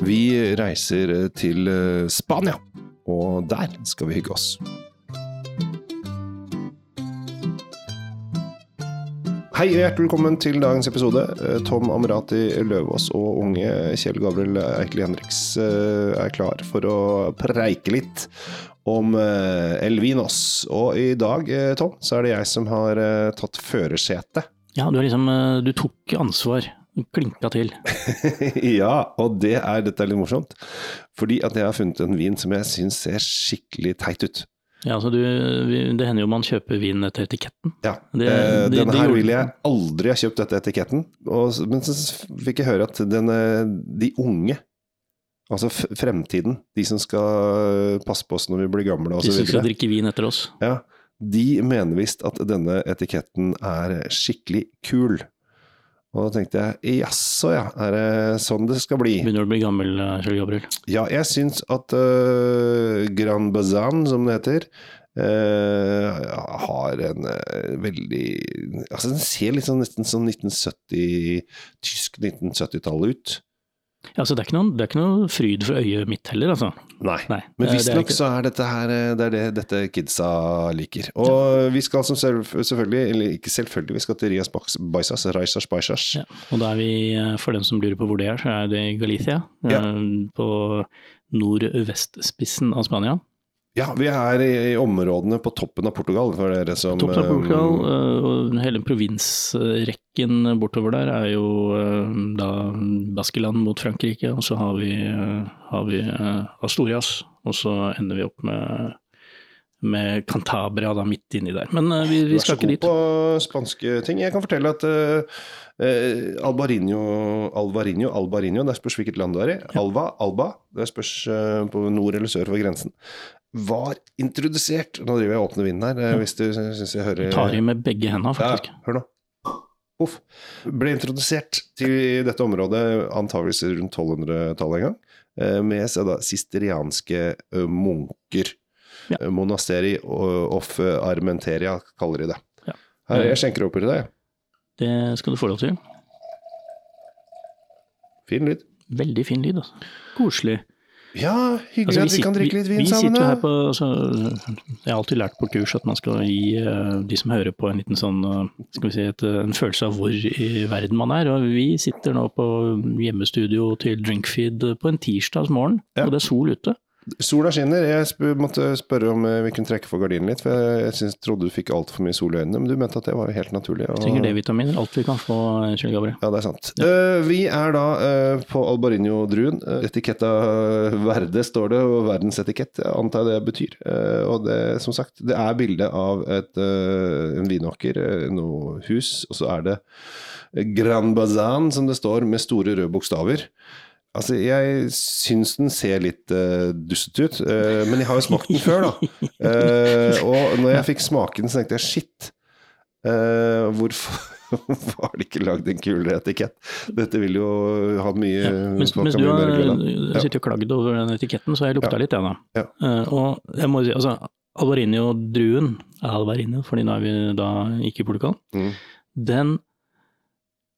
Vi reiser eh, til eh, Spania, og der skal vi hygge oss. Hei og hjertelig velkommen til dagens episode. Eh, Tom Amrati Løvaas og unge Kjell Gabriel Eikeli Henriks er klar for å preike litt om Elvinos. Og i dag, Tom, så er det jeg som har tatt førersetet. Ja, du, liksom, du tok ansvar. Klinka til. ja, og det er, dette er litt morsomt. Fordi at jeg har funnet en vin som jeg syns ser skikkelig teit ut. Ja, altså du, det hender jo man kjøper vin etter etiketten. Ja, Det- eh, Denne her ville jeg aldri ha kjøpt etter etiketten. Og, men så fikk jeg høre at den, eh, de unge, altså fremtiden, de som skal passe på oss når vi blir gamle De som skal drikke vin etter oss. ja, de mener visst at denne etiketten er skikkelig kul. Og da tenkte jeg jaså ja, er det sånn det skal bli? Begynner du å bli gammel, eh, Kjell Gabriel? Ja, jeg syns at uh, Grand Bazan, som det heter, uh, har en uh, veldig Altså, den ser sånn nesten sånn 1970 Tysk 1970-tallet ut. Ja, det, er noen det er ikke noe fryd for øyet mitt heller, altså. Nei. Nei, Men visstnok så er dette her eh, Det er det dette kidsa liker. Og vi skal som selv, selvfølgelig, eller ikke selvfølgelig, vi skal til Rias Baisas, Raisas Baisas. Ja, og da er vi, eh, for dem som lurer på hvor det er, så er det Galicia. Ja. eh, På nordvestspissen av Spania. Ja, vi er i, i områdene på toppen av Portugal, for dere som Toppen av Portugal, eh, og hele provinsrekken bortover der er jo eh, da Baskeland mot Frankrike, og så har vi, eh, har vi Asturias, og så ender vi opp med, med Cantabria da midt inni der. Men uh, vi, Du er så skal ikke god dit. på spanske ting. Jeg kan fortelle at uh, Albarinho, Alvarinho, Albarinho, det spørs hvilket land du er i. Alva, Alba, det spørs på nord eller sør for grensen. Var introdusert Nå driver jeg og åpner vinden her, eh, hvis du syns jeg hører Tar i med begge hendene, Ja, hør nå. Uff. Ble introdusert til dette området antageligvis rundt 1200-tallet en gang, eh, med da sisterianske eh, munker. Ja. Monasteri of Armenteria, kaller de det. Ja. Her, jeg skjenker opp i det. Det skal du få lov til. Fin lyd. Veldig fin lyd, altså. Koselig. Ja, hyggelig Altså, at vi kan drikke litt vin vi sammen. sitter her på, altså, jeg har alltid lært på kurs at man skal gi uh, de som hører på en liten sånn, uh, skal vi si, et, eh, en følelse av hvor i verden man er. Og vi sitter nå på hjemmestudio til Drinkfeed på en tirsdags morgen, Ja. og det er sol ute. Sola skinner. Jeg sp måtte spørre om eh, vi kunne trekke for gardinen litt, for jeg, jeg synes, trodde du fikk altfor mye sol i øynene, men du mente at det var helt naturlig. og- Trenger D-vitaminer, alt vi kan få, Kjell Gabriel. Ja, det er sant. Eh, vi er da uh, på Albarinho-druen. Uh, etiketta Verde står det, og verdensetikett antar jeg det betyr. Uh, og det, som sagt, det er bilde av et, eh, en vinåker, uh, noe hus, og så er det Grand Bazan, som det står, med store røde bokstaver. Altså, jeg syns den ser litt uh, dustete ut, uh, men jeg har jo smakt den før, da. Uh, og når jeg fikk smake den, så tenkte jeg shit, uh, hvorfor var det ikke lagd en kulere etikett? Dette vil jo ha mye Ja, mens, mens du har ja. sittet og klagd over den etiketten, så har jeg lukta Ja. litt, jeg da. Ja. Og jeg må si, altså, Alvarinho-druen, Alvarinho, fordi nå er vi da ikke i Portugal, Mm. den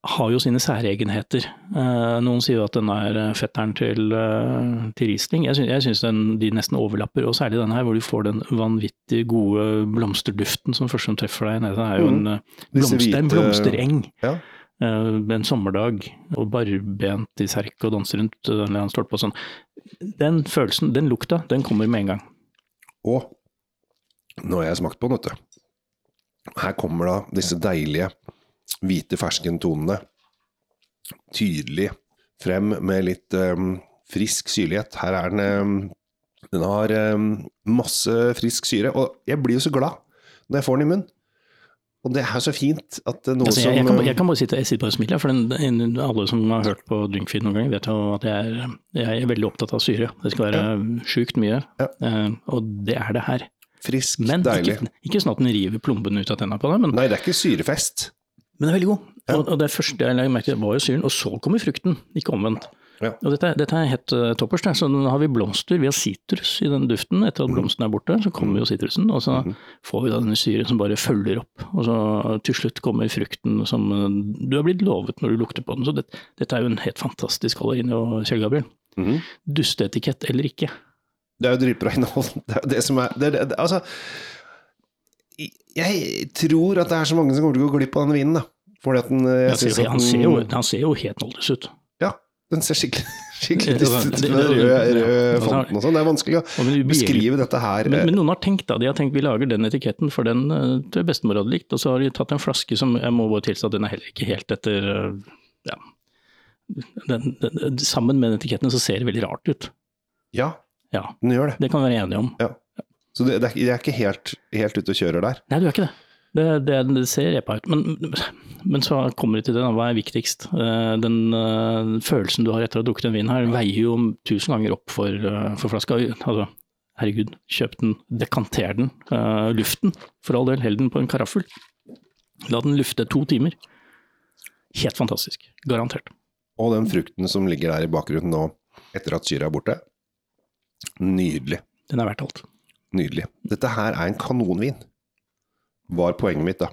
har jo sine særegenheter. Eh, noen sier jo at den er eh, fetteren til, eh, til Riesling. Jeg syns, de nesten overlapper, og særlig denne her hvor du får den vanvittig gode blomsterduften som først som treffer deg. Det er jo en, Mm. Blomster, en blomstereng. Ja. En sommerdag, og barbent i serk og danser rundt den stolpe og sånn. Den følelsen, den lukta, den kommer med en gang. Og nå har jeg smakt på den, vet du. Her kommer da disse deilige hvite ferskentonene tydelig frem med litt um, frisk syrlighet. Her er den um, Den har um, masse frisk syre, og jeg blir jo så glad når jeg får den i munnen. Og det er så fint at er noe Altså, jeg, jeg, kan, som jeg kan bare sitte jeg sitter bare og smiler, for den, alle som har hørt på Drinkfeed noen gang, vet jo at jeg er, jeg er veldig opptatt av syre. Det skal være sjukt mye, Ja. eh, og det er det her. Frisk, Men deilig. ikke, ikke sånn at den river plomben ut av tenna på deg, men, Nei, det er ikke syrefest. Men den er veldig god. Ja. Og, og det første jeg la merke til, var jo syren, og så kommer frukten, ikke omvendt. Ja. Og dette, dette er helt uh, toppers. Så nå har vi blomster, vi har sitrus i den duften. Etter Mhm. at blomsten er borte, så kommer jo sitrusen, og så får vi da denne syren som bare følger opp. Og så til slutt kommer frukten som uh, du har blitt lovet når du lukter på den. Så det, dette er jo en helt fantastisk allergi, Kjell Gabriel. Mhm. Dusteetikett eller ikke. Det er jo dritbra innhold. Det er jo det som er det, er det, det, Altså Jeg tror at det er så mange som kommer til å gå glipp av den vinen, da. Fordi at den jeg synes at han, ser jo, han ser jo helt nådeløs ut. Ja, den ser skikkelig, ut med rød, ja. fonten og sånn. Det er vanskelig å beskrive dette her. Men, eh, men noen har tenkt da, de har tenkt vi lager den etiketten, for den uh, tror jeg bestemor hadde likt. Og så har de tatt en flaske som jeg må bare tilstå at den er heller ikke helt etter eh, ja. Den, den, sammen med den etiketten så ser det veldig rart ut. Ja, Ja, den gjør det. det kan vi være enige om. Så det, det, er, jeg er ikke helt, helt ute og kjører der. Nei, du er ikke det. Det, det, det ser repa ut. Men, men så kommer vi til det, da. hva er viktigst? Eh, Den eh, følelsen du har etter å ha drukket den vinen her, veier jo tusen ganger opp for, eh, for flaska. Altså, herregud, kjøp den, dekanter den. Uh, luften, for all del. Hell den på en karaffel. La den lufte to timer. Helt fantastisk. Garantert. Og den frukten som ligger der i bakgrunnen nå, etter at syra er borte. Nydelig. Den er verdt alt. Nydelig. Dette her er en kanonvin, var poenget mitt, da.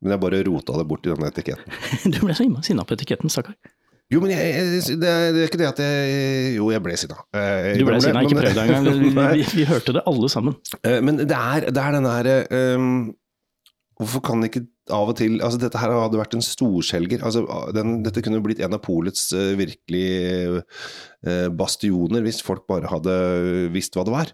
Men jeg bare rota det bort i denne etiketten. Du ble så innmari sinna på etiketten, stakkar. Jo, men jeg, jeg, det, er, ikke det at jeg Jo, jeg ble sinna. Eh, Du ble ble sinna, ikke prøv deg engang. Vi, vi, vi hørte det alle sammen. Eh, Men det er, det er den der um, Hvorfor kan ikke av og til Altså, dette her hadde vært en storselger. Altså, den, dette kunne blitt en av polets uh, virkelig uh, bastioner, hvis folk bare hadde visst hva det var.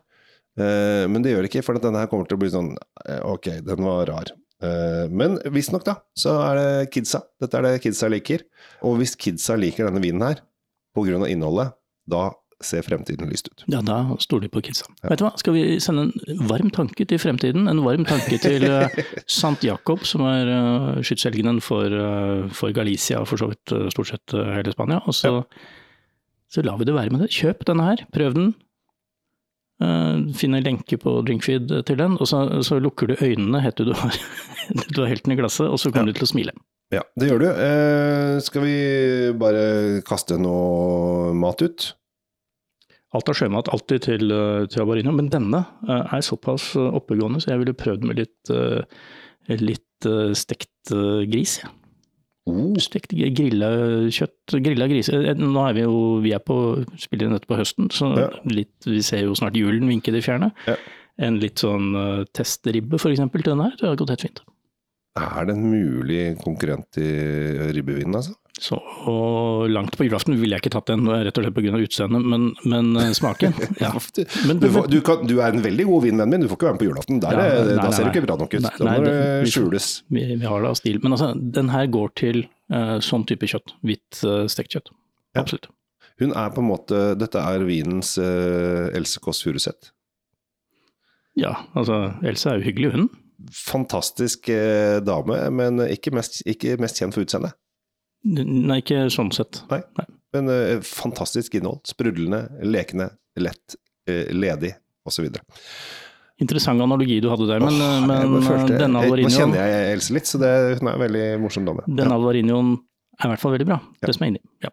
Eh, men det gjør det ikke, for denne her kommer til å bli sånn eh, Ok, den var rar. Eh, men visstnok, da, så er det kidsa. Dette er det kidsa liker. Og hvis kidsa liker denne vinen her, pga. innholdet, da ser fremtiden lyst ut. Ja, da stoler de på kidsa. Vet du hva, skal vi sende en varm tanke til fremtiden? En varm tanke til Sant. Jakob, som er uh, skytshelgenen for, for Galicia og for så vidt stort sett hele Spania. Og så, så lar vi det være med det. Kjøp denne her, prøv den. Uh, Finn en lenke på Drinkfeed til den, og så, så lukker du øynene helt til du har, du har helt den i glasset, og så kommer du til å smile. Ja, det gjør du. Eh, skal vi bare kaste noe mat ut? Alt av sjømat alltid til, eh, til Abarino, men denne eh, er såpass eh, oppegående, så jeg ville prøvd med litt, eh, litt eh, stekt eh, gris. Ja. Oh, Stekt grilla kjøtt, grilla gris. Eh, Nå er vi jo vi er på, spiller dette på høsten, så Ja. litt, vi ser jo snart julen vinke i det fjerne. Ja. En litt sånn uh, testribbe eksempel til denne her, det hadde gått helt fint. Er det en mulig konkurrent i ribbevinen, altså? Så og langt på julaften ville jeg ikke tatt den, rett og slett pga. utseendet, men, men eh, smaken ja. Men- du, får, du, kan, du er en veldig god vinvenn min, du får ikke være med på julaften. Der, Ja, er- nei, da ser du ikke bra nok ut. Nei, Da må det- skjules. Vi, vi har det av stil. Men altså, den her går til uh, sånn type kjøtt. Hvitt uh, stekt kjøtt. Ja. Absolutt. Hun er på en måte Dette er vinens uh, Else Kåss Furuseth. Ja, altså Else er jo hyggelig, hun. Fantastisk eh, dame, men ikke mest, ikke mest kjent for utseendet. Nei, ikke sånn sett. Nei, Men eh, fantastisk innhold. Sprudlende, lekende, lett, eh, ledig osv. Interessant analogi du hadde der, men, oh, men jeg følte- denne Alvarinioen Nå kjenner jeg Else litt, så det, hun er en veldig morsom dame. Denne ja. Alvarinioen er i hvert fall veldig bra. Ja. Det som er inni. Ja.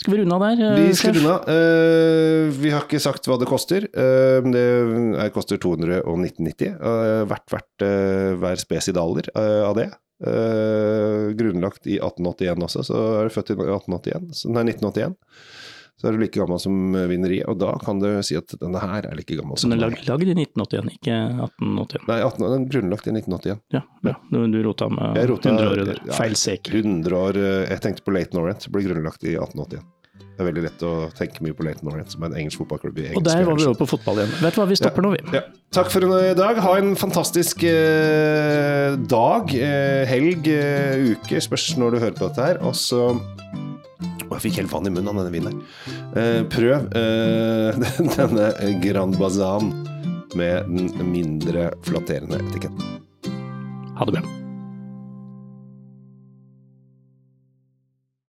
Skal vi runde av der? Vi skal runde av. Uh, vi har ikke sagt hva det koster. Uh, det koster 219,90. Uh, hvert hvert eh, hver spesidaler uh, av det. Eh, grunnlagt i 1881 også, så er du født i 1881. Så, nei, 1981. Så er du like gammel som vinneriet. og da kan du si at denne her er like gammel Så som den er lag, lagd i 1981, ikke 1881. Nei, 18, den er grunnlagt i 1981. Ja, ja. Du, du rota med Jeg rota- 100 år der. ja, Feil sekel. 100 år eh, Jeg tenkte på Leighton Orient, ble grunnlagt i 1881. Det er veldig lett å tenke mye på Leighton Orient, som en engelsk fotballklubb i engelsk Og der var vi over på fotball igjen. Vet du hva, vi stopper nå, vi. Ja. Takk for i dag. Ha en fantastisk eh, dag, eh, helg, eh, uke. Spørs når du hører på dette her. Og så jeg fikk helt vann i munnen av denne vinen. Eh, prøv eh, denne Grand Bazan med den mindre flatterende etiketten. Ha det bra.